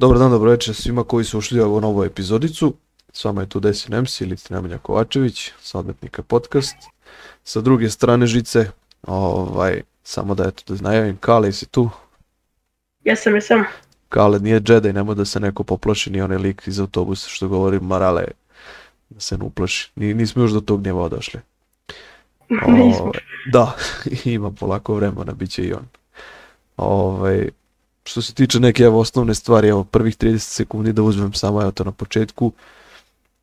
Dobar dan, dobro večer svima koji su ušli u ovu novu epizodicu. S vama je tu Desin MC ili Nemanja Kovačević, sa Odmetnika podcast. Sa druge strane žice, ovaj, samo da eto da najavim, Kale si tu? Jesam, jesam. Kale nije Jedi, nemoj da se neko poplaši, ni onaj lik iz autobusa što govori Marale, da se ne uplaši. Ni, nismo još do tog njeva došli. Nismo. Ovaj, da, ima polako vremena, bit će i on. Ovaj, što se tiče neke evo, osnovne stvari, evo prvih 30 sekundi da uzmem samo evo to na početku.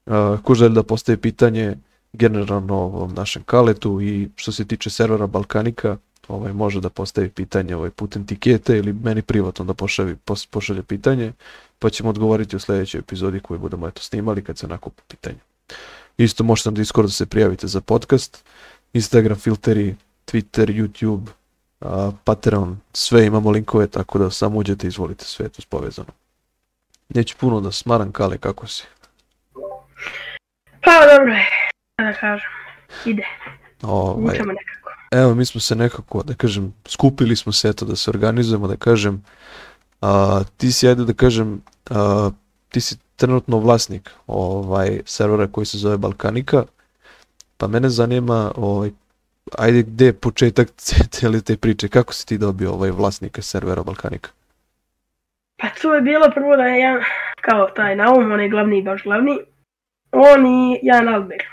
Uh, ko želi da postavi pitanje generalno ovom našem kaletu i što se tiče servera Balkanika, ovaj, može da postavi pitanje ovaj, putem tikete ili meni privatno da pošalje, pošalje pitanje, pa ćemo odgovoriti u sljedećoj epizodi koju budemo eto snimali kad se nakupi pitanje. Isto možete na Discord da se prijavite za podcast, Instagram filteri, Twitter, YouTube, a, Patreon, sve imamo linkove, tako da samo uđete i izvolite, sve je to povezano. Neću puno da smaram, Kale, kako si? Pa dobro je, da kažem. Ide, Ovaj, učemo nekako. evo, mi smo se nekako, da kažem, skupili smo se, eto, da se organizujemo, da kažem, a, ti si, ajde da kažem, a, ti si trenutno vlasnik ovaj, servera koji se zove Balkanika, pa mene zanima, ovaj, ajde, gde je početak cijele te priče, kako si ti dobio ovaj vlasnika servera Balkanika? Pa tu je bilo prvo da je jedan, kao taj Naum, onaj glavni, baš glavni, on i Jan Alber.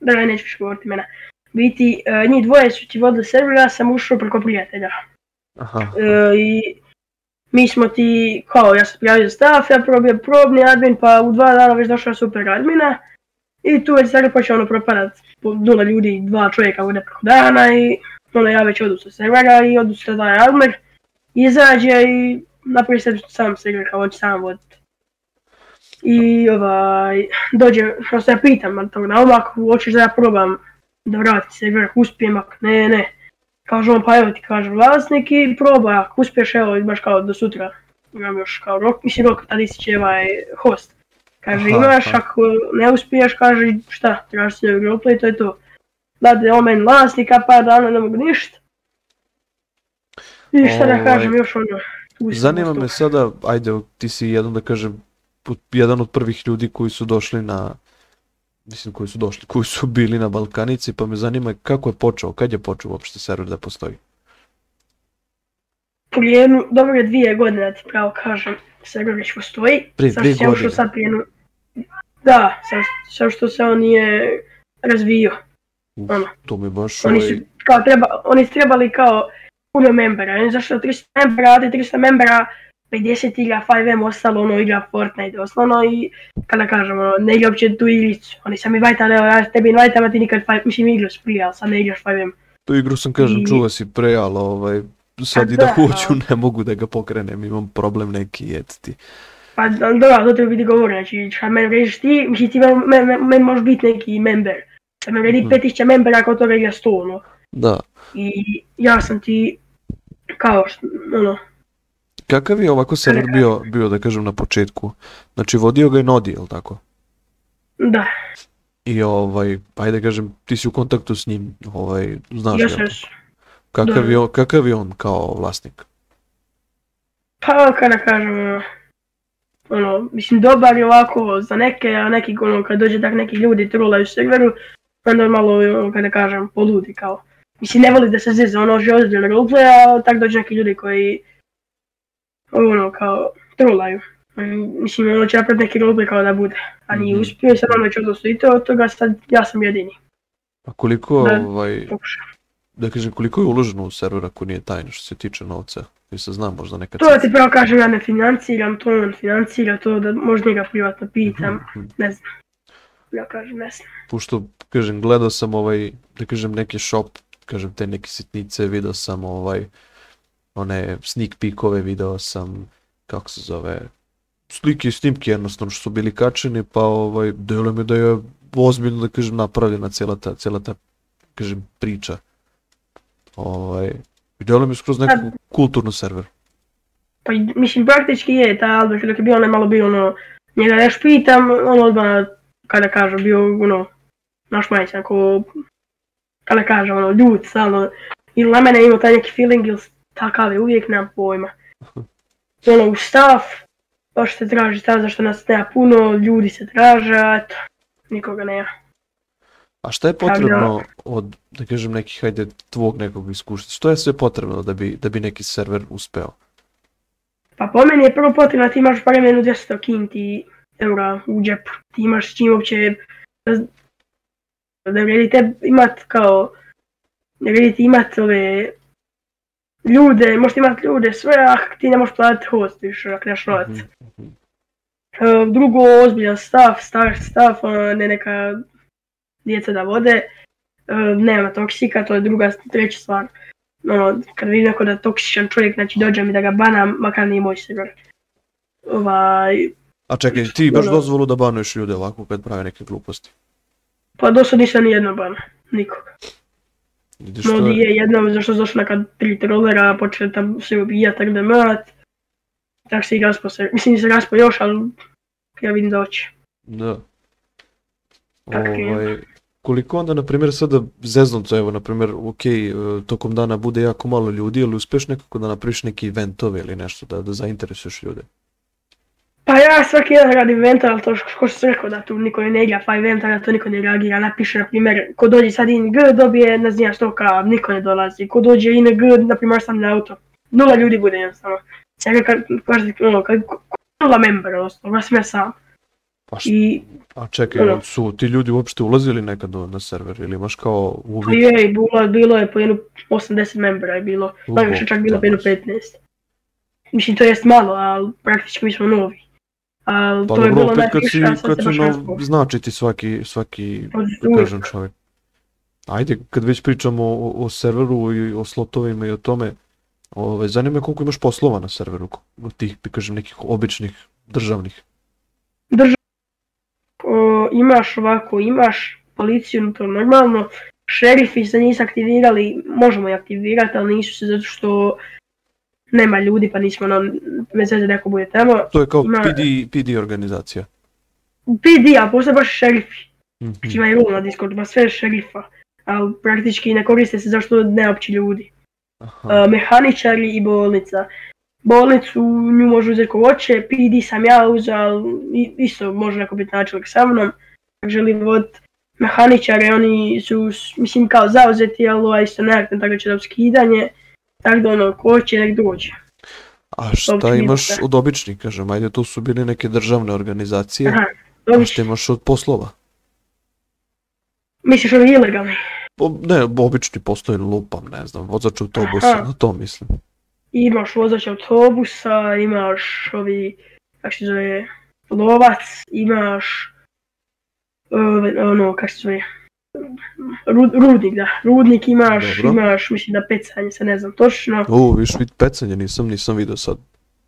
Da ne neću više govoriti imena. Biti, e, njih dvoje su ti vodili server, ja sam ušao preko prijatelja. Aha, E, I mi smo ti, kao ja sam prijavio staff, ja prvo bio probni admin, pa u dva dana već došao super admina. I tu je server počeo ono propadat, po nula ljudi, dva čovjeka bude preko dana i onda ja već odu sa servera i odu sa taj admin. Izađe i napravi se sam server kao on će sam voditi. I ovaj, dođe, što se ja pitam, tog na ako hoćeš da ja probam da vratim server, uspijem, ako ne, ne. Kaže on, pa evo ti kaže vlasnik i probaj, ako uspiješ, evo, baš kao do sutra. Imam još kao rok, mislim rok, tada ističe ovaj host. Kaže Aha, imaš, aha. ako ne uspiješ, kaže šta, trebaš se roleplay, to je to. Dade on meni vlasnika, par dana ne mogu ništa. I šta da Ovaj, kažem, još ono, Zanima me sada, ajde, ti si jedan da kažem, jedan od prvih ljudi koji su došli na, mislim koji su došli, koji su bili na Balkanici, pa me zanima kako je počeo, kad je počeo uopšte server da postoji? prije dobro je dvije godine da ti pravo kažem, server već postoji. Prije dvije godine? sad prije Da, sad što se on nije razvio. Ono, To mi baš oni ovaj, su, kao treba, oni su trebali kao puno membera, oni zašto 300 membera, ti 300 membera, 50 igra 5M, ostalo ono igra Fortnite osnovno i kada kažem ono, ne igra uopće tu igricu. Oni sami vajtali, evo ja tebi invajtam, a ti nikad 5, mislim igrao si prije, ali sad ne igraš 5M. tu igru sam kažem, i- čuva si pre, ali ovaj, sad A i da da, hoću ne mogu da ga pokrenem, imam problem neki, et ti. Pa dobro, to treba biti govor, znači šta meni režiš ti, mislim ti meni men, men, men možeš biti neki member. Da me vredi Mhm. 5000 membera ako toga igra 100, ono. Da, I ja sam ti, kao, ono, kakav je ovako server bio, bio da kažem na početku? Znači vodio ga je Nodi, jel tako? da, I ovaj, ajde da kažem, ti si u kontaktu s njim, ovaj, znaš ga. sam, Kakav Da. je, kakav je on kao vlasnik? pa kada kažem, ono, mislim dobar je ovako za neke, a neki, ono, kad dođe tak neki ljudi trolaju serveru, onda on malo, ono, kada kažem, poludi kao. Mislim, ne voli da se zeze, ono, že ozbiljno roleplay, a tak dođe neki ljudi koji, ono, kao, trolaju. Mm, Mislim, ono će napraviti neki roleplay kao da bude, a nije Mhm. uspio i sad ono će odnosno i to od toga, sad ja sam jedini, A koliko, Da. ovaj, pokušao. Da kažem, koliko je uloženo u server ako nije tajno što se tiče novca? Jer se zna možda nekad... To ti pravo kažem, ja ne financiram to, on financira to, da možda njega privatno pitam, Mhm. ne znam. Ja kažem, ne znam. Pošto, kažem, gledao sam ovaj, da kažem, neki shop, kažem, te neke sitnice, video sam ovaj, one sneak peekove, video sam, kako se zove, slike i snimke jednostavno što su bili kačeni, pa ovaj, deluje mi da je ozbiljno, da kažem, napravljena cijela ta, cijela ta, kažem, priča. Ovaj, i deluje mi skroz neku kulturnu server. Pa mislim, praktički je, ta Albert dok je bio, on je malo bio ono, njega još pitam, on odmah, kada kažem, bio ono, naš majić, ako, kada kažem, ono, ljud, stalno, ili na mene imao taj neki feeling, ili takav je uvijek, nemam pojma. Ono, u stav, baš se traži stav zašto nas nema puno, ljudi se traže, eto, nikoga nema. A šta je potrebno od, da kažem, nekih, hajde, tvog nekog iskustva? Što je sve potrebno da bi, da bi neki server uspeo? Pa po meni je prvo potrebno da ti imaš barem jednu 200 kinti eura u džepu. Ti imaš s čim uopće da vredi te imat kao ne vredi ti imat ove ljude, možeš imat ljude sve, a ti ne možeš platiti host više ako nemaš novac. Mhm, E, Drugo, ozbiljan stav, star stav, ne neka djeca da vode. E, Nema toksika, to je druga, treća stvar. Ono, kad vidim neko da je toksičan čovjek, znači dođe mi da ga banam, makar nije moj server. Ovaj, A čekaj, ti baš Ono- dozvolu da banuješ ljude ovako kad prave neke gluposti? pa do sad nisam ni jedno bana, nikog. Vidiš Modi je- je jednom zašto su došli neka tri trolera, počeli tam se ubijat, tak da mrat. Tak se i raspo se, mislim se raspo još, ali ja vidim da hoće. Da. Je. Ovaj, koliko onda, na primjer, sada zeznunca, evo, na primjer, ok, e, tokom dana bude jako malo ljudi, ali uspeš nekako da napraviš neki eventove ili nešto, da, da zainteresuješ ljude? Pa ja svaki dan radim eventa, ali to što sam rekao da tu niko ne igra pa eventa, da to niko ne reagira, napiše na primjer, ko dođe sad ING dobije ne znam što ka, niko ne dolazi, ko dođe ING, na primjer sam na auto, nula ljudi bude jednostavno. Ja kad, ono, kad, ko- ko- nula member, odnosno, ja sam ja sam. Pa š- I a čekaj, ono. su ti ljudi uopšte ulazili nekad na server ili imaš kao Pa uvid? je, bilo, bilo je po jednu 80 membera je bilo, najviše čak bilo po jednu tamas. 15. Mislim to jest malo, ali praktički mi smo novi. Ali Pa to je dobro, bilo opet kad si, a kad si nov, znači ti svaki, svaki, Od da kažem čovjek. Ajde, kad već pričamo o, o serveru i o slotovima i o tome, ovaj, zanima me koliko imaš poslova na serveru, od tih, kažem, nekih običnih državnih. O, imaš ovako, imaš policiju, to normalno, šerifi se nisu aktivirali, možemo ih aktivirati, ali nisu se zato što nema ljudi pa nismo na bez veze neko bude tamo. To je kao Ima- PD, PD organizacija. PD, a postoje baš šerifi, Mhm. znači na Discordu, ma sve šerifa, ali praktički ne koriste se zašto ne opći ljudi. Aha. Uh, mehaničari i bolnica. Bolnicu nju može uzeti ko hoće, PD sam ja i- isto može neko biti načelnik sa mnom. Želi vodit mehaničare, oni su, mislim, kao zauzeti, ali ovaj isto neaktan, tako će da skidanje. Tako da ono, ko hoće, nek dođe. A šta imaš od običnih, kažem, ajde, to su bile neke državne organizacije, Aha, a šta imaš od poslova? misliš ovi ilegalni? Ne, obični postoji lupam, ne znam, vozač autobusa, na to mislim. Imaš vozač autobusa, imaš ovi, kako se zove, lovac, imaš, ove, ono, kako se zove, Rud- rudnik, da, rudnik imaš, Dobro. imaš, mislim da pecanje, se ne znam točno. O, viš vid pecanje, nisam, nisam vidio sad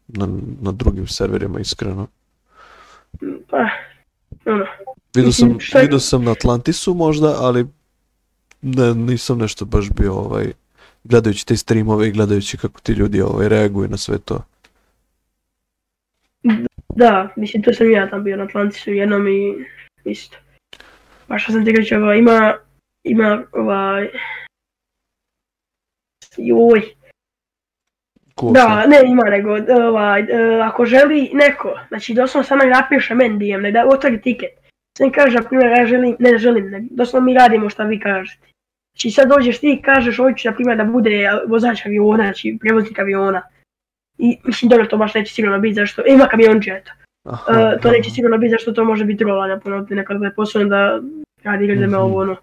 na, na drugim serverima, iskreno. Pa, ono, Vidio Mislim, sam, šta vidio sam na Atlantisu možda, ali ne, nisam nešto baš bio ovaj, gledajući te streamove i gledajući kako ti ljudi ovaj, reaguju na sve to. da, mislim, to sam ja tam bio na Atlantisu jednom i isto. Baš što sam ti ovaj, ima, ima, ovaj, joj, Ko Da, ne ima nego, ovaj, e, ako želi neko, znači doslovno samo napiše men DM, ne da otvori tiket. Sam kaže, na primjer, ja želim, ne želim, ne, doslovno mi radimo šta vi kažete. Znači sad dođeš ti i kažeš, hoću na primjer da bude vozač aviona, znači prijevoznik aviona. I mislim, dobro, to baš neće sigurno biti, zašto, ima kamionđe, eto. Aha, E, to aha. neće sigurno biti zašto to može biti rolanja, puno ti nekad da je poslovno da radi rezeme Mhm. ovo ono.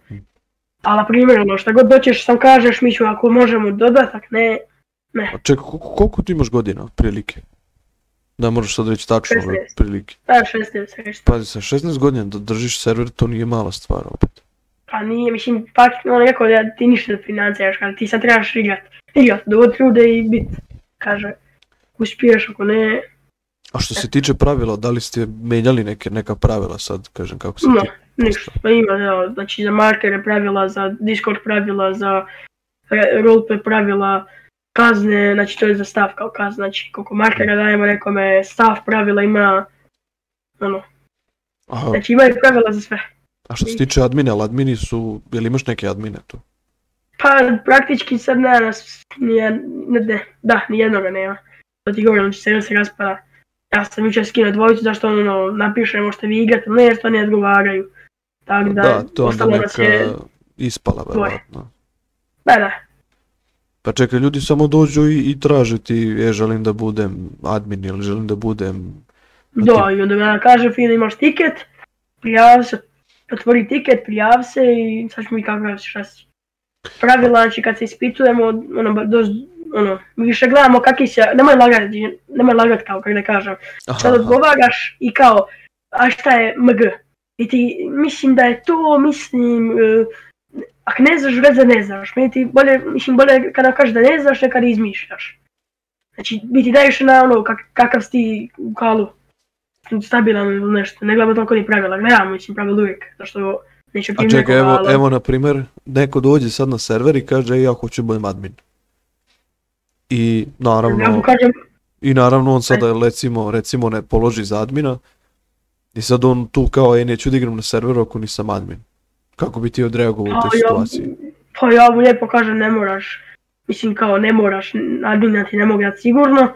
Ali na primjer, ono, šta god doćeš, sam kažeš, mi ću ako možemo dodatak, ne, A čekaj, koliko, koliko ti imaš godina, otprilike? Da, možeš sad reći tačno, ove 16. prilike. da, 16, 16. Pazi, sa 16 godina da držiš server, to nije mala stvar opet. Pa nije, mislim, pak on rekao da ti ništa ne financiraš, ti sad trebaš igrat. Igrat, dovodit ljude i bit, kaže, uspiješ ako ne, A što se tiče pravila, da li ste menjali neke, neka pravila sad, kažem, kako se no, ti... ništa. Pa ima, evo, znači za markere pravila, za Discord pravila, za roleplay pravila, kazne, znači to je za stav kao kazna, znači koliko markera dajemo nekome, stav pravila ima, ono, Aha, znači imaju pravila za sve. A što se tiče admina, ali admini su, jel imaš neke admine tu? Pa praktički sad nas, nije, ne, ne, da, nijednoga nema. To ti govorim, znači server se raspada. Ja sam jučer skinuo dvojicu zašto ono, napišemo što vi igrate, ne, što ne odgovaraju. Tako da, Da, to je onda neka je, ispala, verovatno. da, da, Pa čekaj, ljudi samo dođu i, i traže ti, e, želim da budem admin ili želim da budem... da, i onda ja kažem, fino imaš tiket, prijavi se, otvori tiket, prijavi se i sad ćemo mi kako šta. Pravila, znači kad se ispitujemo, ono, dost, ono, više gledamo kakvi se, nemoj lagati, nemoj lagati kao kako da kažem, sad odgovaraš i kao, a šta je MG? I ti, mislim da je to, mislim, uh, ako ne znaš, već da ne znaš. Meni ti bolje, mislim, bolje kada kažeš da ne znaš, nego kada izmišljaš. Znači, mi ti daješ na ono, kak, kakav si ti u kalu, stabilan ili nešto, ne gledamo toliko ni pravila, gledamo, mislim, pravila uvijek, zašto neće A čekaj, evo, ali- evo na primjer, neko dođe sad na server i kaže, "E, ja hoću budem admin. I Ja naravno, kažem, i naravno on sada recimo, recimo ne položi za admina i sad on tu kao, e, neću da igram na serveru ako nisam admin. Kako bi ti odreagovao u pa toj ja, situaciji? pa ja mu lijepo kažem ne moraš, mislim kao ne moraš, admina ti ne mogu dati sigurno,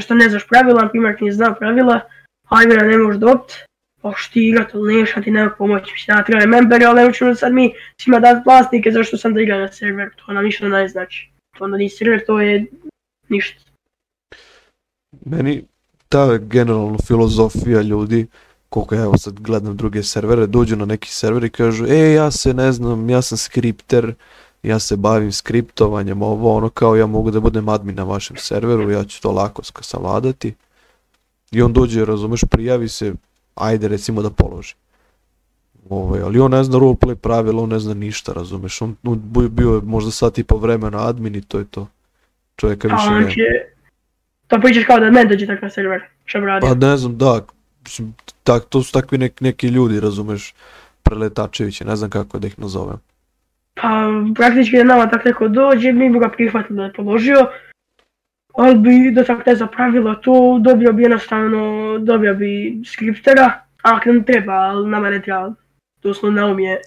što ne znaš pravila, na primjer ti ne zna pravila, admina ne možeš dobit, pa ti igrat ili neš, a ti nema pomoći, mislim ja trebam member, ali ne učinu sad mi svima dati vlasnike zašto sam da igram na server, to nam ništa ne znači, to onda ni server, to je ništa. Meni ta generalno filozofija ljudi, koliko ja evo sad gledam druge servere, dođu na neki server i kažu, e, ja se ne znam, ja sam skripter, ja se bavim skriptovanjem, ovo, ono, kao ja mogu da budem admin na vašem serveru, ja ću to lako savladati. I on dođe, razumeš, prijavi se, ajde recimo da položi. Ovaj, ali on ne zna roleplay pravila, on ne zna ništa, razumeš, on, on bio je možda sat i po vremena admin i to je to. Čovjeka više nema. znači, to pričaš kao da ne dođe tako na server, što bi radio. Pa ne znam, da, mislim, tak, to su takvi nek, neki ljudi, razumeš, preletačevići, ne znam kako da ih nazovem. Pa praktički nama tak neko dođe, mi bi ga prihvatili da je položio, ali bi da tak ne za pravila to, dobio bi jednostavno, dobio bi skriptera, a ako nam treba, ali nama ne treba, doslovno Naum je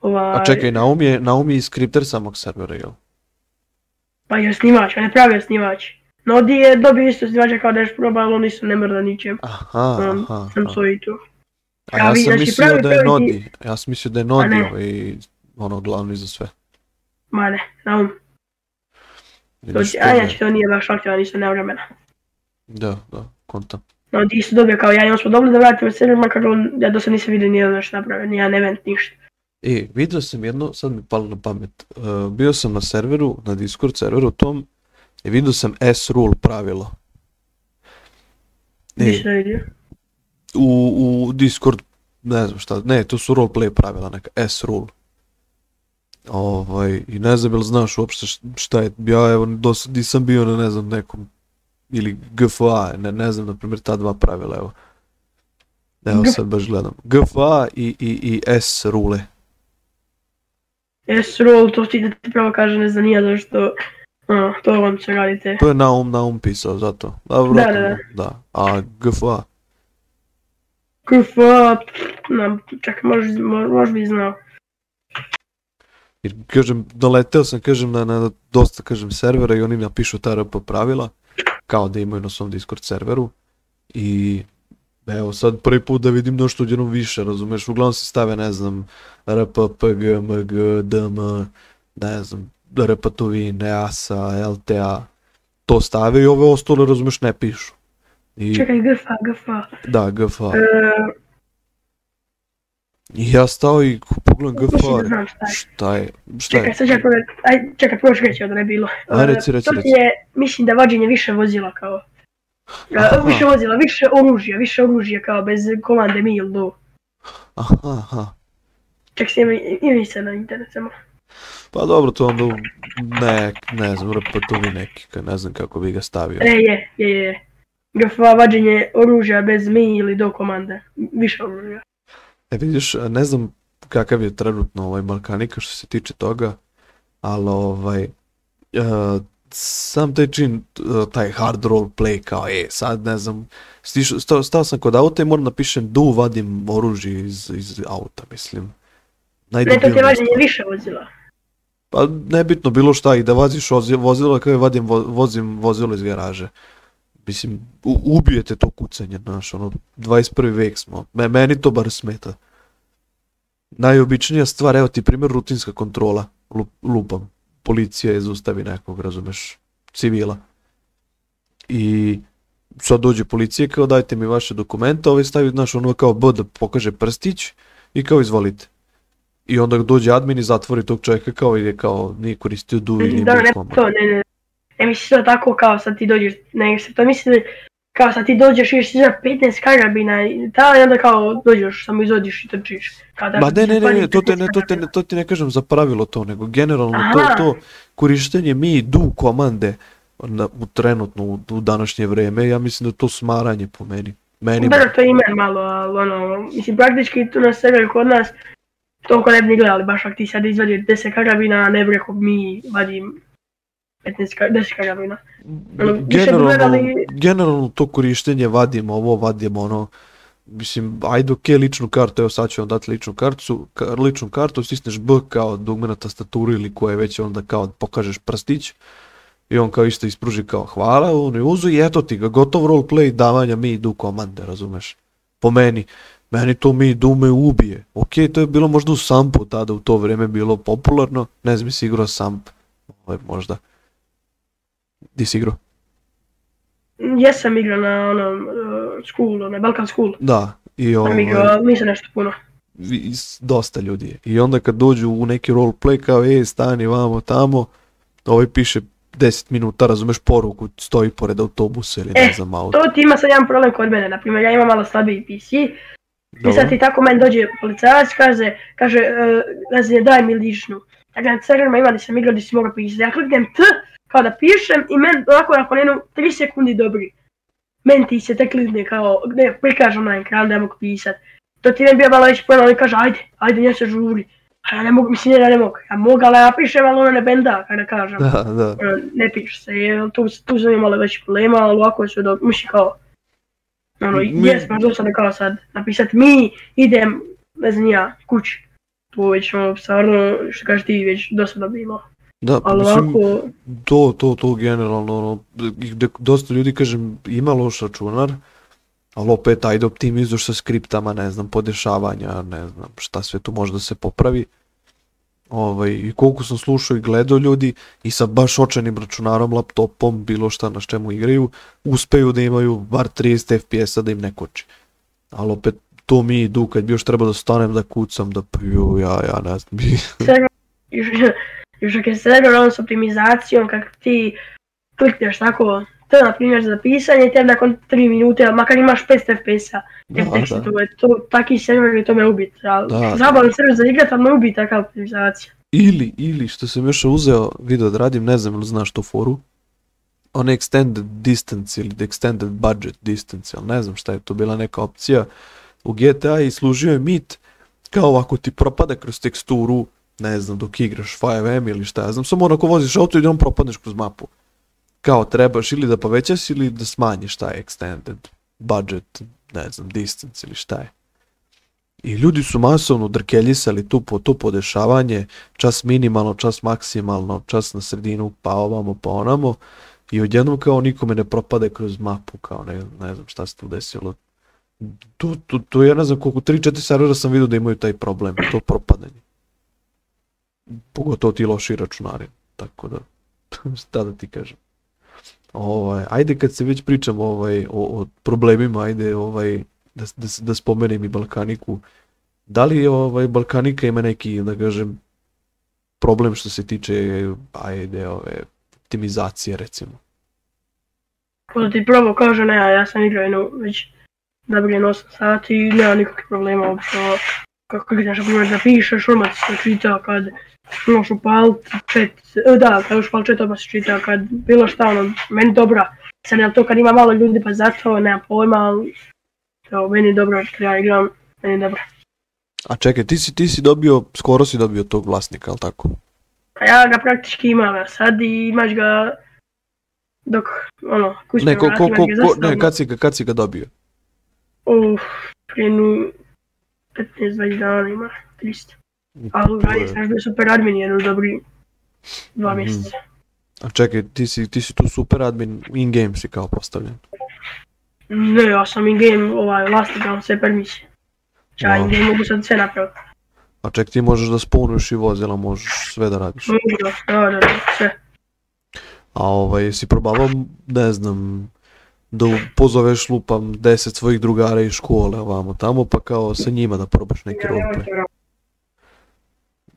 ovaj, A čekaj, Naum je, Naum je i skripter samog servera, jel? pa je snimač, a ne pravi je snimač. No di je dobio isto snimača kao da je probao, ali on nisu ne mrda ničem. Aha, Um, aha, sam aha. tu. A ja sam znači, mislio pravi- da je Nodi, ja sam mislio da je Nodi ne. ovaj, ono, glavni za sve. Ma ne, Naum. To a inače to nije baš aktivan, nisu ne vremena. Da, da, kontam. No, ti su dobio kao ja i on smo dobili da vratimo server, makar on, ja do sad nisam vidio nijedan nešto napravio, jedan event, ništa. E, vidio sam jedno, sad mi palo na pamet. Uh, bio sam na serveru, na Discord serveru tom, i vidio sam S-rule pravilo. E, vidio. u, u Discord, ne znam šta, ne, to su roleplay pravila, neka S-rule. Ovaj, i ne znam jel znaš uopšte šta je, ja evo do sad nisam bio na ne znam nekom, ili GFA, ne, ne znam, na primjer ta dva pravila, evo. Evo G- sad baš gledam. GFA i, i, i S rule. S roll, to ti da ti pravo kaže ne znam nije zašto, ono, to vam se radite. To je Naum Naum pisao, zato. Da, Da, da, da. da. A GFA, KFA, nam, čekaj, možeš, mo- možeš bi znao. Jer kažem, doleteo sam kažem na, na dosta kažem servera i oni napišu ta RP pravila, kao da imaju na svom Discord serveru i evo sad prvi put da vidim nešto odjednom više, razumeš, uglavnom se stave ne znam RP, PG, MG, DM, ne znam, RP Tuvin, EASA, LTA, to stave i ove ostale razumeš ne pišu. I Čekaj, GFA, GFA. da, GFA. E, I ja stao i pogledam znam šta je. šta je, Čekaj, sad provjerit, aj, čekaj, prvo ću reći da ne bilo. Aj, E, reci, reci, reci. je, mislim da vađenje više vozila kao. E, Aha. više vozila, više oružja, više oružja kao bez komande mi ili do. aha, aha. Ček se ima, ima se na internet samo. Pa dobro, to onda, ne, ne znam, repatovi neki, ne znam kako bi ga stavio. E, je, je, je. GFA vađenje oružja bez mi ili do komande. Više oružja. E vidiš, ne znam kakav je trenutno ovaj Balkanika što se tiče toga, ali ovaj, e, sam taj čin, e, taj hard role play kao, e, sad ne znam, stišao, stao, stao sam kod auta i moram napišem du vadim oružje iz, iz auta, mislim. Ne, to je Najdebilnije vađenje više vozila. Pa nebitno bilo šta i da vaziš vozi- vozilo kao i vadim vo- vozim vozilo iz garaže. Mislim, u- ubijete to kucanje, znaš, ono, 21. vek smo. Me- meni to bar smeta. Najobičnija stvar, evo ti primjer rutinska kontrola, Lu- lupam. Policija je zaustavi nekog, razumeš, civila. I sad dođe policija kao dajte mi vaše dokumente, ovaj stavi, znaš, ono kao B da pokaže prstić i kao izvolite. I onda dođe admin i zatvori tog čovjeka kao je kao nije koristio du ili Da, ne, to, ne, ne. Ne misli to tako kao sad ti dođeš, nego se to misli kao sad ti dođeš i za 15 karabina i ta i onda kao dođeš, samo izodiš i trčiš. Kao da Ma ne, ne, ne, to, te, 15 ne, to, te, ne, to ti ne kažem za pravilo to, nego generalno Aha. to, to korištenje mi du komande na, u trenutno u, u današnje vrijeme, ja mislim da to smaranje po meni. Meni Dobro, to ima malo, ali ono, mislim, praktički tu na severu kod nas toliko ne bi ni gledali, baš ako ti sad izvadiš 10 karabina, ne bi rekao mi vadim 15, ka- 10 karabina. ono, generalno, gledali- generalno to korištenje vadimo ovo, vadimo ono, mislim, ajde ok, ličnu kartu, evo sad ću vam dati ličnu kartu, ka, ličnu kartu, stisneš B kao dugme na tastaturu ili koje već onda kao pokažeš prstić i on kao isto ispruži kao hvala, on je uzu i eto ti ga, gotov roleplay davanja mi idu komande, razumeš? Po meni, meni to mi idu me ubije. Ok, to je bilo možda u Sampu tada u to vrijeme bilo popularno, ne znam si igrao Samp, ovaj, možda. Di si igrao? Jesam igrao na onom uh, schoolu, na Balkan school. Da, i Sam ovaj, igrao, nisam nešto puno. i dosta ljudi je. I onda kad dođu u neki roleplay kao e, stani vamo tamo, ovaj piše 10 minuta, razumeš poruku, stoji pored autobusa ili ne E, znam auto. To ti ima sad jedan problem kod mene, na primjer ja imam malo slabiji PC i Dobro. sad ti tako meni dođe policajac, kaže, kaže, uh, kaže daj mi ličnu. Dakle, na serverima ima da sam igrao gdje si mogao pisati. Ja kliknem T, kao da pišem i men ovako nakon jedno 3 sekundi dobri. Men ti se tek klikne kao, ne, prikaže na ekran da ja mogu pisat. To ti ne bi malo već pojela, on kaže, ajde, ajde, nje se žuri. A ja ne mogu, mislim, ja ne mogu. Ja mogu, ali ja pišem, ali ona ne benda, kada kažem. Da, da. Ono, ne piše se, tu, tu sam imala već problema, ali ovako su do, muši kao, ono, Mi- jes, baš dosadno kao sad, napisat mi idem, ne znam ja, kući. To već, ono, stvarno, što kažeš ti, već dosadno bilo. Da, Ali mislim, ovako, to, to, to generalno, ono, dosta ljudi, kažem, ima loš računar, ali opet, ajde optimizuješ sa skriptama, ne znam, podešavanja, ne znam, šta sve tu može da se popravi. Ovaj, I koliko sam slušao i gledao ljudi i sa baš očajnim računarom, laptopom, bilo šta na čemu igraju, uspeju da imaju bar 30 FPS-a da im ne koči. Ali opet, to mi idu, kad bi još trebao da stanem da kucam, da piju, ja, ja ne znam, još, ako je server on s optimizacijom, kak ti klikneš tako, to na primjer za pisanje, te nakon 3 minute, makar imaš 5 FPS-a, to je to, taki server je to me ubit. Zabavan server za igrat, ali me ubit taka optimizacija. Ili, ili što sam još uzeo video da radim, ne znam ili znaš tu foru, on extended distance ili extended budget distance, ali ne znam šta je to bila neka opcija u GTA i služio je mit kao ako ti propada kroz teksturu, ne znam, dok igraš 5M ili šta ja znam, samo onako voziš auto i on propadneš kroz mapu. Kao trebaš ili da povećaš ili da smanjiš taj extended budget, ne znam, distance ili šta je. I ljudi su masovno drkeljisali tu po to podešavanje, čas minimalno, čas maksimalno, čas na sredinu, pa ovamo, pa onamo. I odjednom kao nikome ne propade kroz mapu, kao ne, ne znam šta se tu desilo. Tu, tu, tu ja ne znam koliko, 3-4 servera sam vidio da imaju taj problem, to propadanje. Pogotovo ti loši računari, tako da, šta da ti kažem. Ovaj, ajde kad se već pričamo ovaj, o, o problemima, ajde ovaj, da, da, da spomenem i Balkaniku. Da li ovaj, Balkanika ima neki, da kažem, problem što se tiče, ajde, ove, optimizacije recimo? Ko da ti prvo kaže, ne, ja sam igrao jedno već dobro jedno 8 sati i nema nikakvih problema uopće. Kako klikneš, na primjer, da pišeš, odmah se čita kad možeš upaliti chat, e, da, kad možeš upaliti chat, odmah se čita kad bilo šta, ono, meni dobra. Sad je to kad ima malo ljudi pa zato, nema pojma, ali evo, meni je dobro, kad ja igram, meni je dobro. A čekaj, ti si, ti si dobio, skoro si dobio tog vlasnika, ali tako? A ja ga praktički imam, a sad i imaš ga dok, ono, kućno Ne, ko, ko, ko, ko, ne, kad si ga, kad si ga dobio? Uf, prije 15-20 dana ima, 300. Ali sam još bio super admin jedno dobri dva Mhm. mjeseca. A čekaj, ti si, ti si tu super admin, in-game si kao postavljen. Ne, ja sam in-game ovaj, vlasnik, dam sve permisije. Znači, Ja Wow. in-game mogu sad sve napraviti. A ček ti možeš da spawnuješ i vozila, možeš sve da radiš. Mogu da, da, da, da, sve. A ovaj, jesi probavao, ne znam, da pozoveš lupam 10 svojih drugara iz škole ovamo tamo, pa kao sa njima da probaš neki Ja, roleplay. raditi.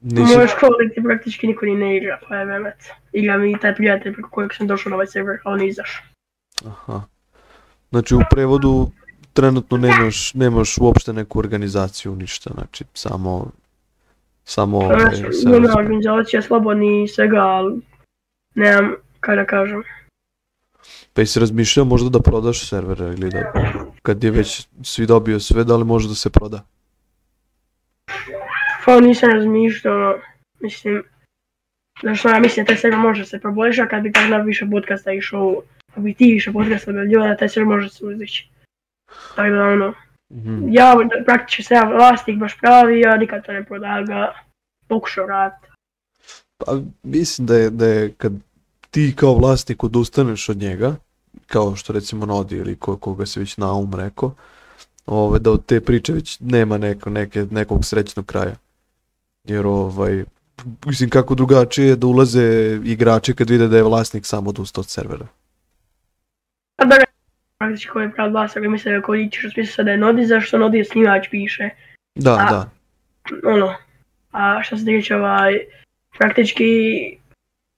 U Nisi, mojoj školi ti praktički niko ni ne igra, vemet. Igra mi taj prijatelj preko kojeg sam došao na ovaj server, a on je izašao. aha. Znači u prevodu trenutno nemaš, nemaš uopšte neku organizaciju, ništa, znači samo, samo Znači, organizacija slobodni i svega, ali nemam kaj da kažem. Pa jesi razmišljao možda da prodaš servere ili da kad je već svi dobio sve, da li može da se proda? Pa nisam razmišljao, mislim, znaš, ja mislim da taj server može se poboljšati kad bi kakav više podcasta išao, kad bi ti više podcasta objavljivao, da taj server može se uzdići. Tako da ono, Mhm. ja praktički sam ja vlasnik baš pravi, ja nikad to ne prodam ga, pokušao raditi. Pa mislim da je, da je kad ti kao vlasnik odustaneš od njega, kao što recimo Nodi ili ko, koga se već naum rekao, ove, da od te priče već nema neko, neke, nekog srećnog kraja. Jer ovaj, mislim kako drugačije je da ulaze igrači kad vide da je vlasnik sam odustao od servera. A da praktički koji je pravi vlasnik, mislim da ako ćeš u smislu sada je Nodi, zašto Nodi je snimač piše. Da, A- da. ono, a što se tiče ovaj, praktički,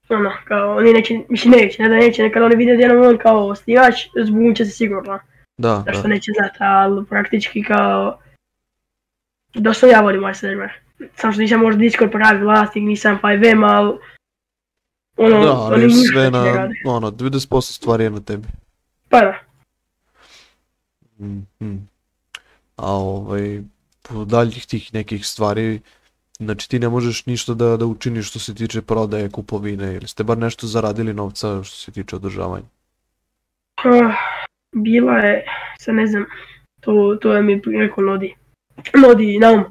ono, kao, oni neće, mislim neće, ne da neće, nekad oni vide jedan on kao osnivač, zbunit se sigurno, Da, zašto da. neće znati, ali praktički kao, dosta ja volim ovaj server. Samo što nisam možda Discord pravi vlasnik, nisam 5M, ali, ono, Da, oni ali ništa sve na, rade. ono, 90% stvari je na tebi. Pa da, Mhm. A ovaj, po daljih tih nekih stvari, znači ti ne možeš ništa da, da učiniš što se tiče prodaje, kupovine, ili ste bar nešto zaradili novca što se tiče održavanja? Ah, bila je, sad ne znam, to, to je mi rekao Nodi, Nodi Naum,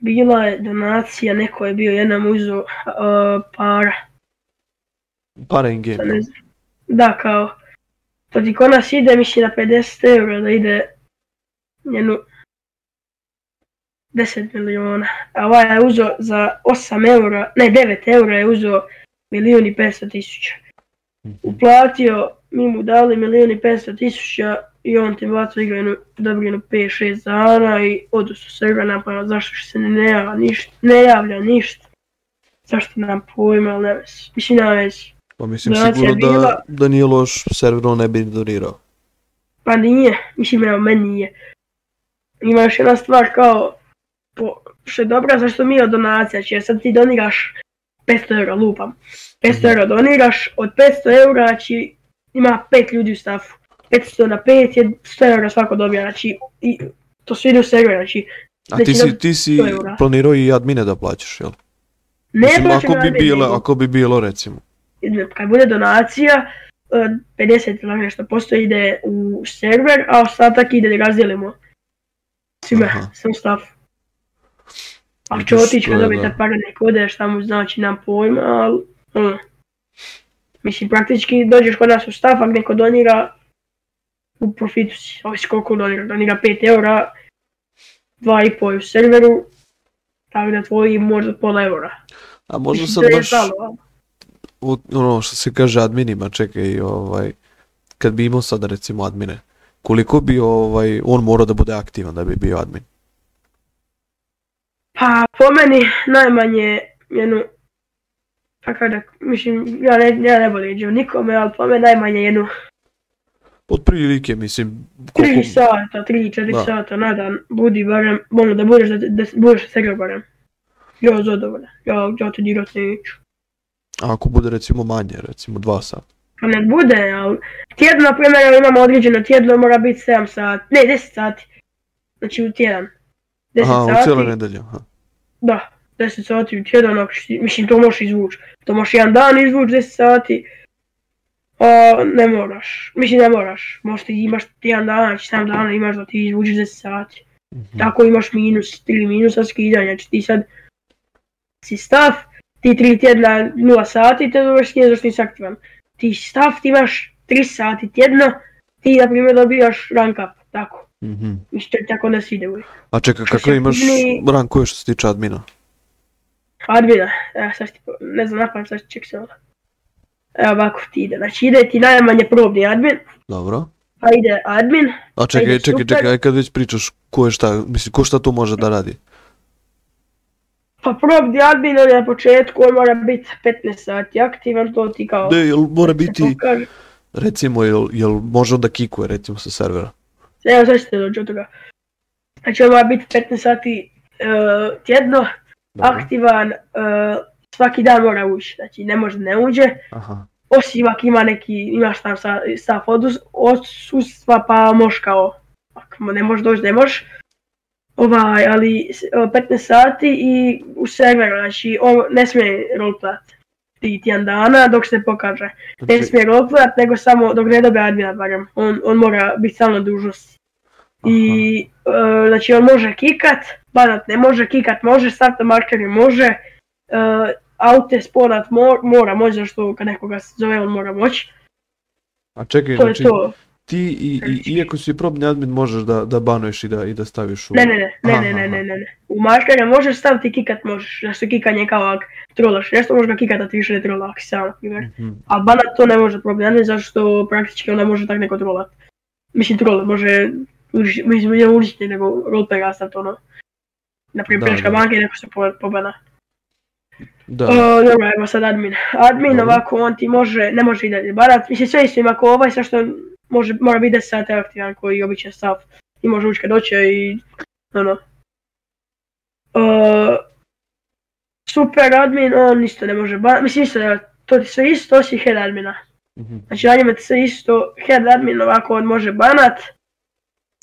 bila je donacija, neko je bio jednom uzeo uh, para, Para in game. Da, kao, to ti kod nas ide, mislim da 50 eura da ide jednu 10 miliona, a ovaj je uzeo za 8 eura, ne 9 eura je uzeo milijun i 500 tisuća. Mhm. Uplatio, mi mu dali milijun i 500 tisuća i on ti bacio igra jednu dobro jedno 5-6 dana i odu su napravila zašto se ne javlja ništa, ne javlja ništa. Zašto nam pojma, ali ne vezi. Mislim, ne vezi. Pa mislim Donacija sigurno je da, bila- da nije loš server, on ne bi donirao. Pa nije, mislim evo meni nije. Ima još jedna stvar kao, po, što je dobra zašto mi od donacija, jer sad ti doniraš 500 eura lupam. 500 eura doniraš, od 500 eura znači ima 5 ljudi u stafu. 500 na 5 je 100 eura svako dobija, znači i, to sve ide u server, znači A Znači, ti si, ti si 100 eura. planirao i admine da plaćaš, jel? ne Mislim, plaćam ako bi bilo, ako bi bilo recimo. kad bude donacija, e, 50 ili nešto posto ide u server, a ostatak ide da razdijelimo. Svima, sam stav. Ako Vidiš, će otići to kad je dobijete da. pare nek odeš, tamo znači nam pojma, ali ono. Mislim, praktički dođeš kod nas u stav, ako neko donira, u profitu si, ovisi koliko donira, donira 5 eura, 2,5 je u serveru, tako da tvoji možda pola eura. A možda je baš, ali- u- ono što se kaže adminima, čekaj, ovaj, kad bi imao sada recimo admine, koliko bi ovaj, on morao da bude aktivan da bi bio admin? Pa po meni najmanje jednu, kako da, mislim, ja ne, ja ne volim nikome, ali po meni najmanje jednu Od prilike, mislim, koliko... sata, tri, četiri Da. sata na dan, budi barem, ono da budeš, da, da budeš svega barem. Ja zadovoljan, ja, ja te dirat neću. A ako bude recimo manje, recimo dva sata. Pa ne bude, ali tjedno, na primjer, imamo određeno tjedno, mora biti 7 sati, ne 10 sati. Znači u tjedan. 10 Aha, u sati. cijele nedelje. Aha. Da, 10 sati u tjedan, ako ćeš ti- mislim to možeš izvući. To možeš jedan dan izvući 10 sati. A ne moraš, mislim ne moraš. Možda ti imaš jedan dan, znači 7 dana imaš da ti izvučiš 10 sati. Mhm. Tako imaš minus, 3 minusa skidanja, znači ti sad si stav, ti 3 tjedna 0 sati te dobiš skidanje zašto nisi aktivan. Ti stav, ti imaš 3 sati tjedno, ti, na primjer, dobijaš rank up, tako. Mhm. Mislim, tako ne ide uvijek. A čekaj, Što kakve se imaš aktivni- rankove što se tiče admina? Admina, evo sad ti, ne znam napamet, sad ček se ovo. Evo ovako ti ide, znači ide ti najmanje probni admin, Dobro. pa ide admin, A čekaj, Ajde, čekaj, super. čekaj, aj kad već pričaš ko je šta, mislim, ko šta tu može da radi? pa probni admin on je na početku, on mora biti 15 sati aktivan, to ti kao... Ne, jel mora biti, pokaže. recimo, jel, jel može onda kikuje, recimo, sa servera? Evo sad ćete doći od toga. Znači on mora biti 15 sati uh, tjedno, aktivan, uh, svaki dan mora ući, znači ne može ne uđe, Aha. osim ako ima neki, imaš tam sa, stav odus- odsustva pa možeš kao, ako ne možeš doći, ne možeš. Ovaj, ali s- o, 15 sati i u serveru, znači on ne smije roleplayat ti tjedan dana dok se ne pokaže. Ne Znači, smije roleplayat nego samo dok ne dobije admina barem, on, on mora biti stalno dužnost. I e, znači on može kikat, banat ne može, kikat može, starta markeri može, e, aute sponat mo- mora moći, zašto kad nekoga zove on mora moći. a čekaj, To je znači, to. Ti i, i, iako si probni admin možeš da, da banuješ i da, i da staviš u... Ne, ne, ne, ne, Aha, ne, ne, ne, ne, ne. U markere možeš staviti kikat možeš, zašto kikanje kao ak trolaš nešto, možeš ga kikat da ti više ne trola ako si sam. Mhm. A banat to ne može problem, zašto praktički onda može tak neko trolat. Mislim trolat, može, mislim nije uličiti nego roleplay rastat ono. Naprimjer, Da, da. banke i neko se po, pobana. Da, O, dobro, evo sad admin. Admin ovako, on ti može, ne može i dalje barat, mislim sve isto ima ako ovaj, sve što može, mora biti 10 sati aktivan koji je običan stav. I može ući kad i ono. O, super admin, on isto ne može barat, mislim isto, evo, to ti sve isto osim head admina. Mhm. Znači na njima ti sve isto, head admin ovako on može banat,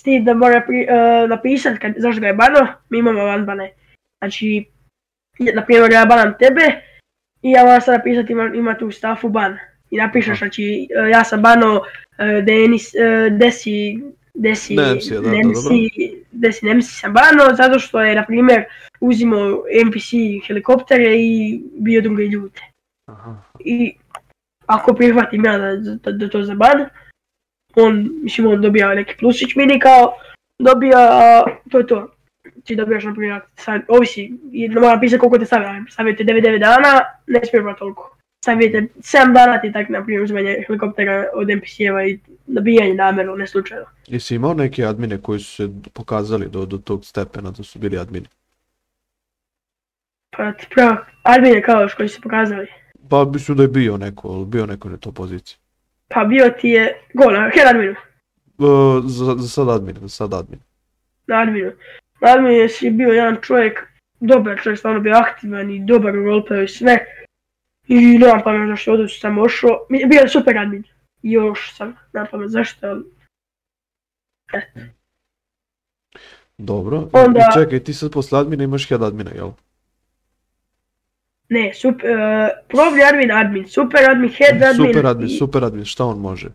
s tim da mora pri, e, napisat kad, zašto ga je bano, mi imamo vanbane. Znači, na primjer ja banam tebe i ja moram sad napisat ima, ima tu stafu ban. I napišeš, znači e, ja sam bano e, Denis, e, Desi, Desi, Nemsija, da, Nemsi, Desi Nemsi sam bano zato što je na primjer uzimao NPC helikoptere i bio druge ljude Aha. i ako prihvatim ja da, da, da to za ban, on, mislim, on dobija neki plusić mini kao, dobija, a, to je to. Ti dobijaš, na primjer, sad, ovisi, mora pisati koliko te stavlja, stavite 99 dana, ne smije brati toliko. Stavite 7 dana ti tak, na uzmanje helikoptera od NPC-eva i dobijanje namjerno, ne slučajno. Jesi imao neke admine koji su se pokazali do, do tog stepena da su bili admini? Pa pravo, admine kao koji su pokazali. Pa mislim da je bio neko, ali bio neko na toj poziciji. Pa bio ti je, go na head adminu. E, za, za sad admin, za sad admin. na adminu. Na adminu je si bio jedan čovjek, dobar čovjek, stvarno bio aktivan i dobar u roleplayu i sve. I nemam pamet zašto ovdje sam ošao. Bio je super admin. I još sam, nemam pamet zašto, ali Dobro. I- Onda- I čekaj, ti sad posle admina imaš head admina, jel? ne, super, uh, probni admin, admin, super admin, head admin. Super admin, i- super admin, šta on može?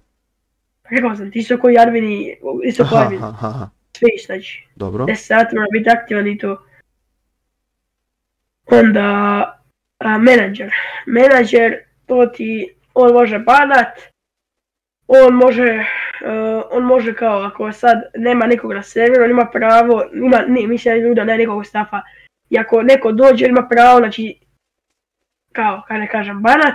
Rekao sam ti isto koji admini, isto koji admin, aha, aha. sve znači. Dobro. 10 sati mora biti aktivan i to. Onda a, menadžer. Menadžer, to ti, on može badat, on može, uh, on može kao ako sad nema nikog na serveru, on ima pravo, ima, ne, mislim da ne nekog stafa, i ako neko dođe, on ima pravo, znači, kao, kada ne kažem, banat,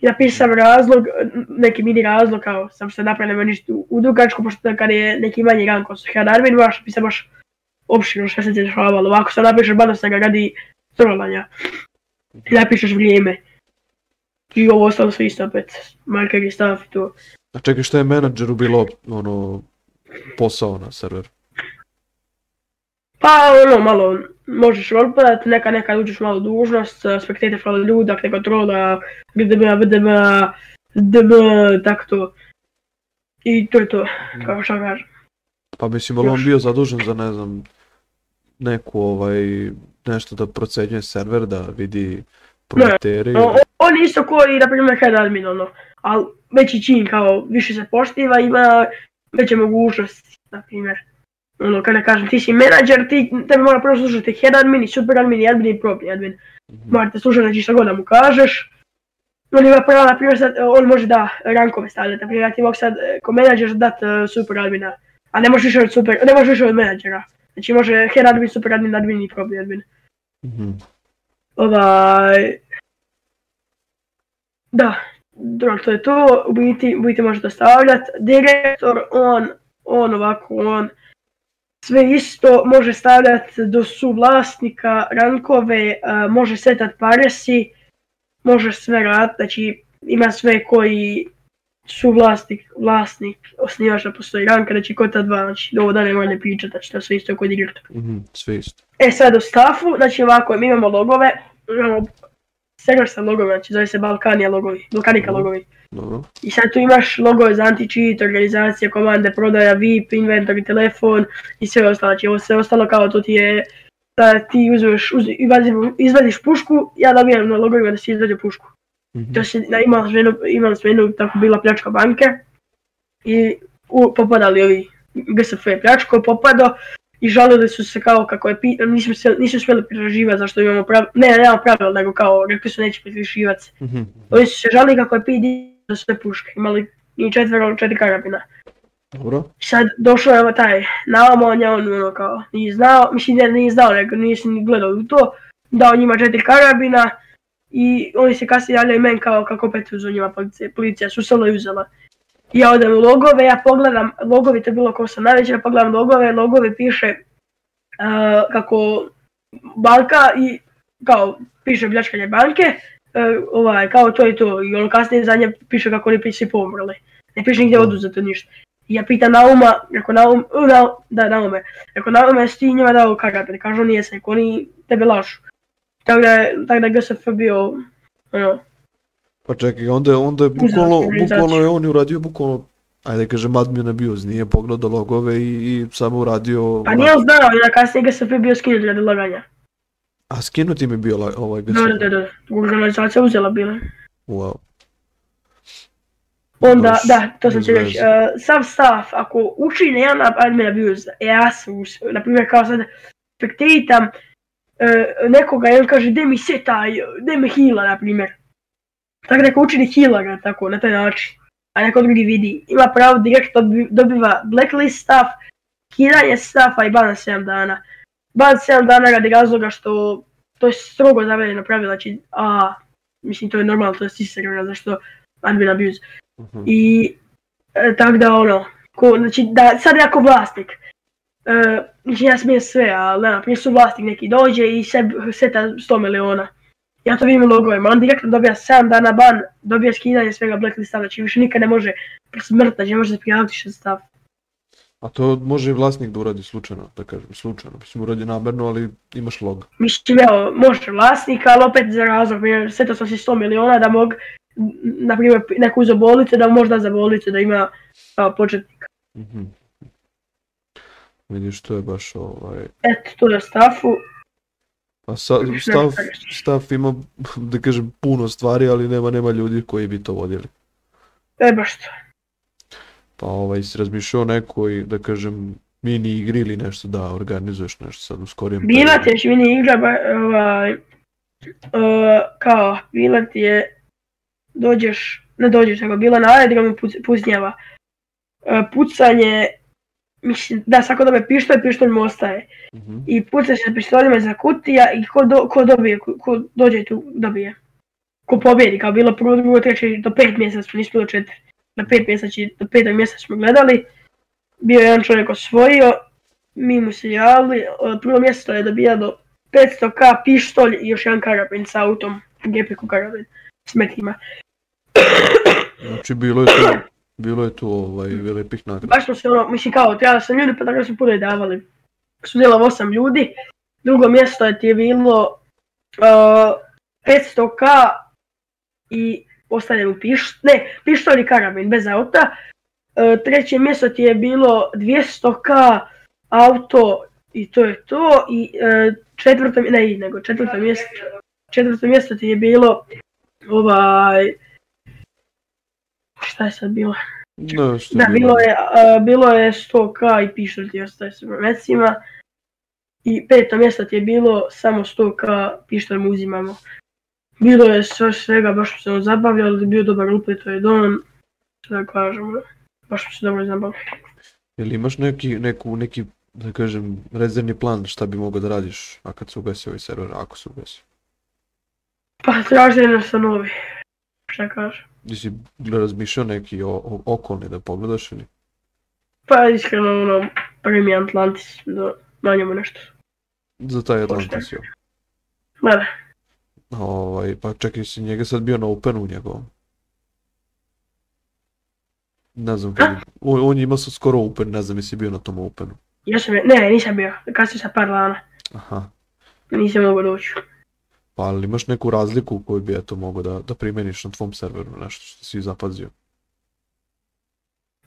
i napisam razlog, neki mini razlog, kao sam se napravio ništa u, dugačku, pošto kad je neki manji ran ko su head admin, moraš napisati baš opširno šta se ti dešavalo, ovako sad napišeš banat ga radi trolanja, i napišeš vrijeme. I ovo ostalo sve isto opet, marker i stav i to. A čekaj, šta je menadžeru bilo, ono, posao na serveru? Pa ono malo možeš roleplayat, neka nekad uđeš malo dužnost, spektator falo ljuda, kontrola, GDB, VDB, DB, tako to. I to je to, kao što kažem. Pa mislim, ali on bio zadužen za, ne znam, neku, ovaj, nešto da procenjuje server, da vidi proleteri. O, o- on isto koji, na primjer, head admin, ono, ali veći čin, kao, više se poštiva, ima veće mogućnosti, na primjer. Ono, kada kažem, ti si menadžer, ti, tebi mora prvo slušati head admin i super admin i admin i probni admin. Mhm. Morate slušati znači šta god da mu kažeš. on ima pravo, na primjer, sad, on može da rankove stavljati, na primjer, ja ti mogu sad e, ko menadžer dat e, super admina, a ne može više od super, ne može više od menadžera. Znači može head admin, super admin, admin i probi admin. Mhm. Ovaj... Da, dobro, to je to, u biti, u biti možete stavljati. Direktor, on, on ovako, on sve isto može stavljati do suvlasnika, rankove, a, može setat paresi, može sve rad, znači ima sve koji su vlasnik, vlasnik, osnivač da postoji ranka, znači kod ta dva, znači ovo da ne ne pričati, znači to sve isto kod direktor. Mhm, sve isto. E sad u staffu, znači ovako, mi imamo logove, imamo sa logove, znači zove se Balkanija logovi, Balkanika Mhm. logovi. Dobro. I sad tu imaš logove za anti-cheat, organizacija, komande, prodaja, VIP, inventory, telefon i sve ostalo. Znači ovo sve ostalo kao to ti je da ti uzmeš, uz, izvadiš pušku, ja dobijem na logovima da si izvadio pušku. Mhm. To se, na, imali smo jednu, imali smo jednu tako bila pljačka banke i u, popadali ovi GSF je pljačko, popado i žalili su se kao kako je, nisu, se, nisu smjeli pritraživati zašto imamo pravila, ne, nemamo pravila, nego kao rekli su neće pritraživati se. Mhm. Oni su se žalili kako je PD za sve puške, imali i četvero, četiri karabina. Dobro. Sad došao je taj Naamo, on je on ono kao nije znao, mislim ne, nije znao, nego nije ni gledao u to, dao njima četiri karabina i oni se kasnije javljaju meni kao kako opet uzu njima policija, policija su selo i uzela. I ja odem u logove, ja pogledam, logovi to je bilo ko sam ja pogledam logove, logove piše uh, kako banka i kao piše pljačkanje banke, uh, ovaj, kao to i to, i ono kasnije za nje piše kako oni svi pomrli. Ne piše nigdje oduzeto ništa. I ja pitam Nauma, ako Naum, na, da Naume, ako Naume jesi ti njima dao karate, kažu nije se, oni tebe lažu. Tako da je, tako da GSF bio, ono, Pa čekaj, onda je, onda je bukvalno, bukvalno je on uradio bukvalno, ajde kažem admin abuse, nije pogledao logove i, i samo uradio... pa nije on znao, na kasnije GSF je bio skinut radi laganja. A skinuti mi je bio ovaj GSF. Da, da, da, organizacija uzela bila. Wow. Onda, Baš da, to sam ti reći, uh, sav staff, ako uči na jedan admin abuse, ja sam, na primjer kao sad, spektitam nekoga i on kaže, de mi se taj, de me heala, na primjer. Tako da ako uči ne heala ga, tako, na taj način. A neko drugi vidi, ima pravo direkt dobi- dobiva blacklist staff, kidanje staffa i ban na 7 dana. Ban 7 dana radi razloga što to je strogo zabranjeno pravilo, znači, a, mislim to je normalno, to je sistem, zašto admin abuse. Mhm. I e, tako da ono, ko, znači da sad ja ko vlasnik, znači ja smijem sve, ali ne, prije su vlasnik neki dođe i se, seta 100 miliona. Ja to vidim logovima, on direktno dobija 7 dana ban, dobija skidanje svega blacklista, znači više nikad ne može smrt, znači ne može se prijaviti što stav. A to može i vlasnik da uradi slučajno, da kažem, slučajno. Mislim, uradi namerno, ali imaš log. Mislim, evo, može vlasnik, ali opet za razlog, jer setao sam si 100 miliona da mog, na primjer, uzeo bolnicu, da možda za bolnicu da ima a, početnik. Mhm. Vidiš, to je baš ovaj... Eto, to je stafu. A sa, stav, ima, da kažem, puno stvari, ali nema, nema ljudi koji bi to vodili. E, baš to. Pa ovaj, si razmišljao o nekoj, da kažem, mini igri ili nešto da organizuješ nešto sad u skorijem Bila ti je mini igra, ba, ovaj, uh, kao, bila ti je, dođeš, ne dođeš, nego bila na aerodromu puc, pucnjava. Uh, pucanje, mislim, da svako dobije pištolj, pištolj mu ostaje. Mhm. I puca se pištoljima za kutija i ko, do, ko dobije, ko, ko dođe tu dobije. Ko pobjedi, kao bilo prvo, drugo, treće, do pet mjeseca, smo nismo do četiri. Na pet mjeseci, do petog mjeseca smo gledali. Bio je jedan čovjek osvojio, mi mu se javili, prvo mjesto je dobijalo 500k pištolj i još jedan karabin sa autom, gepiku karabin, s metima. Znači, bilo je tu, bilo je tu ovaj, velikih nagrada. Baš smo se ono, mislim kao, trebali sam ljudi pa tako smo puno i davali. Sudjelo osam ljudi, drugo mjesto je ti je bilo uh, 500k i ostavljen u piš, ne, pištolj i karabin bez auta. Uh, treće mjesto ti je bilo 200k auto i to je to i uh, četvrto, ne, nego četvrto mjesto, četvrto mjesto ti je bilo ovaj, šta je sad bilo? Što Da, bilo je, a, bilo je 100k i pištolj ti ostaje s. I peto mjesto ti je bilo samo 100k pištolj mu uzimamo. Bilo je sve svega, baš smo se zabavljali, bio dobar uplet, to je dom, što da kažem, baš smo se dobro zabavljali. Jel imaš neki, neku, neki, da kažem, rezervni plan šta bi mogao da radiš, a kad se ugasi ovaj server, ako se ugasi? Pa tražili nas sa novi, šta kažem. Ti si razmišljao neki o, o, okolni da pogledaš ili? Pa iskreno, ono, prvi Atlantis, da na njemu nešto. Za taj Atlantis, jel? Ma da, Ovaj, pa čekaj, si njega sad bio na Openu njegovom? Ne znam, kad, on, on je imao sad skoro Open, ne znam jesi bio na tom Openu. ja sam, ne, nisam bio, kasnije sa par dana, Aha, nisam mogao doći. Pa ali imaš neku razliku koju bi eto mogao da, da primeniš na tvom serveru, nešto što si zapazio?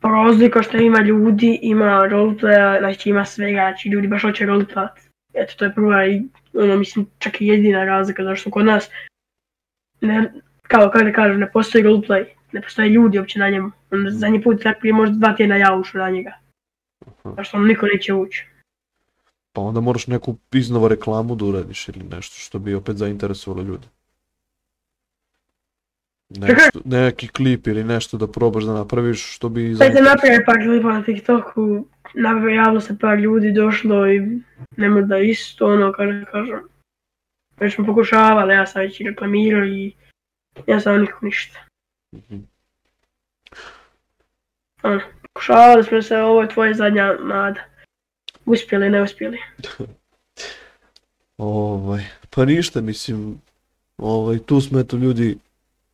Razlika što ima ljudi, ima roleplaya, znači ima svega, znači ljudi baš hoće roleplayat. Eto, to je prva i, ono, mislim, čak i jedina razlika, zato što kod nas, ne, kao kako da kažem, ne postoji roleplay, ne postoje ljudi uopće na njemu. On zadnji put, tak prije možda dva tjedna ja ušao na njega. Aha. Zato što ono niko neće ući. Pa onda moraš neku iznova reklamu da uradiš ili nešto što bi opet zainteresovalo ljude. Nešto, neki klip ili nešto da probaš da napraviš što bi Sad zainteresovalo. napravio par klipa na TikToku, javilo se par ljudi, došlo i nema da isto, ono, kako da kažem. Već smo pokušavali, ja sam već i reklamirao i ja sam nikako ništa. Mhm. Ono, pokušavali smo se, ovo je tvoja zadnja nada. Uspjeli, ne uspjeli. Ovaj, pa ništa, mislim, ovaj, tu smo eto ljudi,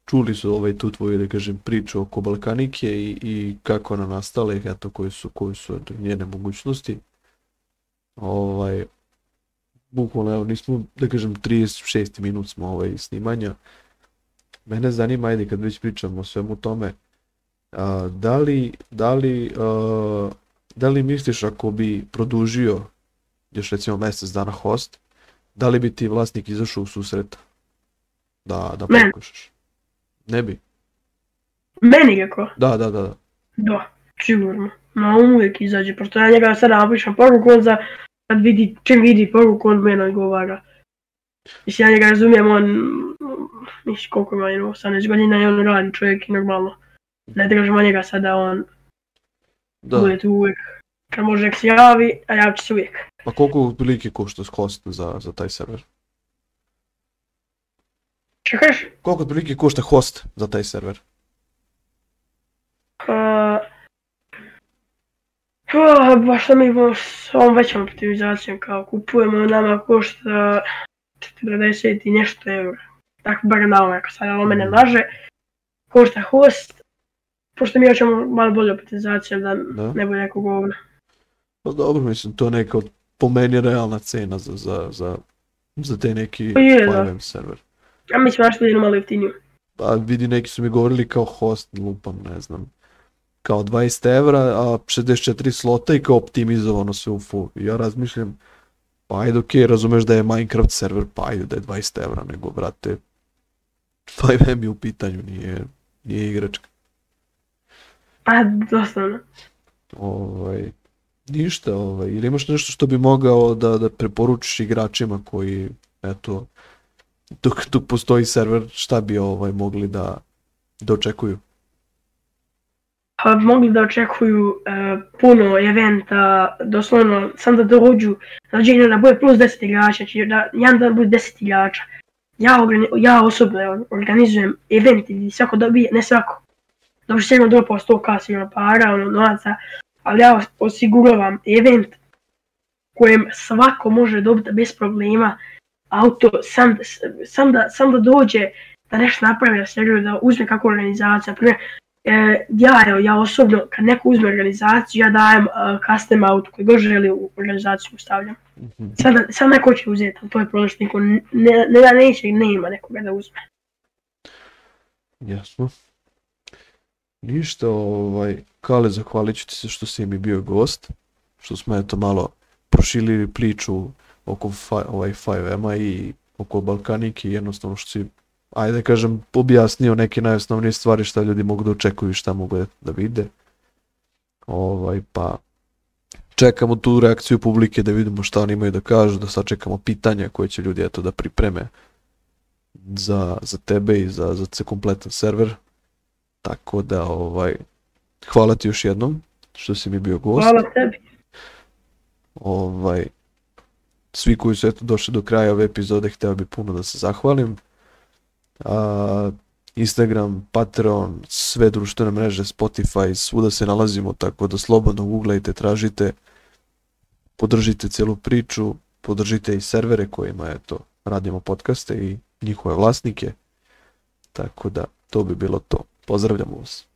čuli su ovaj, tu tvoju, da kažem, priču oko Balkanike i, i kako ona nastala i eto, koji su, koji su eto, njene mogućnosti. Ovaj, bukvalno, evo, nismo, da kažem, 36 minut smo ovaj, snimanja. Mene zanima, ajde, kad već pričamo o svemu tome, a, da li, da li, a, da li misliš ako bi produžio još recimo mjesec dana host, da li bi ti vlasnik izašao u susret da, da pokušaš? Ne bi. Meni kako? Da, da, da. da. Da, sigurno. No, on uvijek izađe, pošto ja njega sada napišem poruku, on za, kad vidi, čim vidi poruku, on mene odgovara. Mislim, ja njega razumijem, on, mislim, koliko ima, jedno, 18 godina i on radi čovjek i normalno. Ne držimo njega sada, on Da. bude tu uvijek. Kad može nek se javi, a javit će se uvijek. Pa koliko otprilike košta host za, za taj server? Čekaš? Koliko otprilike košta host za taj server? Uh, pa, baš da mi imamo s ovom većom optimizacijom, kao kupujemo nama košta 40 i nešto eura. Tako bar na ovom, ako sad ovo mene laže, košta host, pošto mi hoćemo malo bolju optimizaciju da Da. ne bude neko govno. Pa dobro, mislim, to je neka od, po meni realna cena za, za, za, za te neki Pa je, da. 5M server. Ja mislim baš je malo jeftiniju. Pa vidi, neki su mi govorili kao host, lupam, ne znam, kao 20 evra, a 64 slota i kao optimizovano sve u full. Ja razmišljam, pa ajde okej, razumeš da je Minecraft server, pa ajde da je 20 evra, nego, brate, 5M je u pitanju, nije, nije igračka. Pa, doslovno. Ovaj, ništa, ovaj, ili imaš nešto što bi mogao da, da preporučiš igračima koji, eto, dok, dok postoji server, šta bi ovaj mogli da, da očekuju? Pa mogli da očekuju e, puno eventa, doslovno sam da dođu, znači da bude plus 10 igrača, znači da jedan dan bude 10 igrača. Ja, ja osobno organizujem event i svako dobije, ne svako. Dobro sigurno dropa 100k sigurno para, ono, novaca, ali ja os- osiguravam event kojem svako može dobiti bez problema auto, sam, sam, da, sam da dođe, da nešto napravi na serveru, da uzme kakvu organizaciju, primjer, E, ja, evo, ja osobno, kad neko uzme organizaciju, ja dajem uh, custom auto koji god želi u organizaciju stavljam. Mhm. Sad, sad neko će uzeti, ali to je problem što niko ne, ne da neće, nema nekoga da uzme. Jasno. Ništa, ovaj, Kale, zahvalit ću ti se što si mi bio gost, što smo eto malo proširili priču oko ovaj 5M-a i oko Balkanike jednostavno što si, ajde kažem, objasnio neke najosnovnije stvari šta ljudi mogu da očekuju i šta mogu da- da vide. Ovaj, pa čekamo tu reakciju publike da vidimo šta oni imaju da kažu, da sačekamo pitanja koje će ljudi eto da pripreme za, za tebe i za, za kompletan server. Tako da, ovaj, hvala ti još jednom što si mi bio gost. Hvala tebi. Ovaj, svi koji su eto došli do kraja ove epizode, hteo bi puno da se zahvalim. A, Instagram, Patreon, sve društvene mreže, Spotify, svuda se nalazimo, tako da slobodno googlajte, tražite, podržite celu priču, podržite i servere kojima eto, radimo podcaste i njihove vlasnike. Tako da, to bi bilo to. Pozdravljamo vas.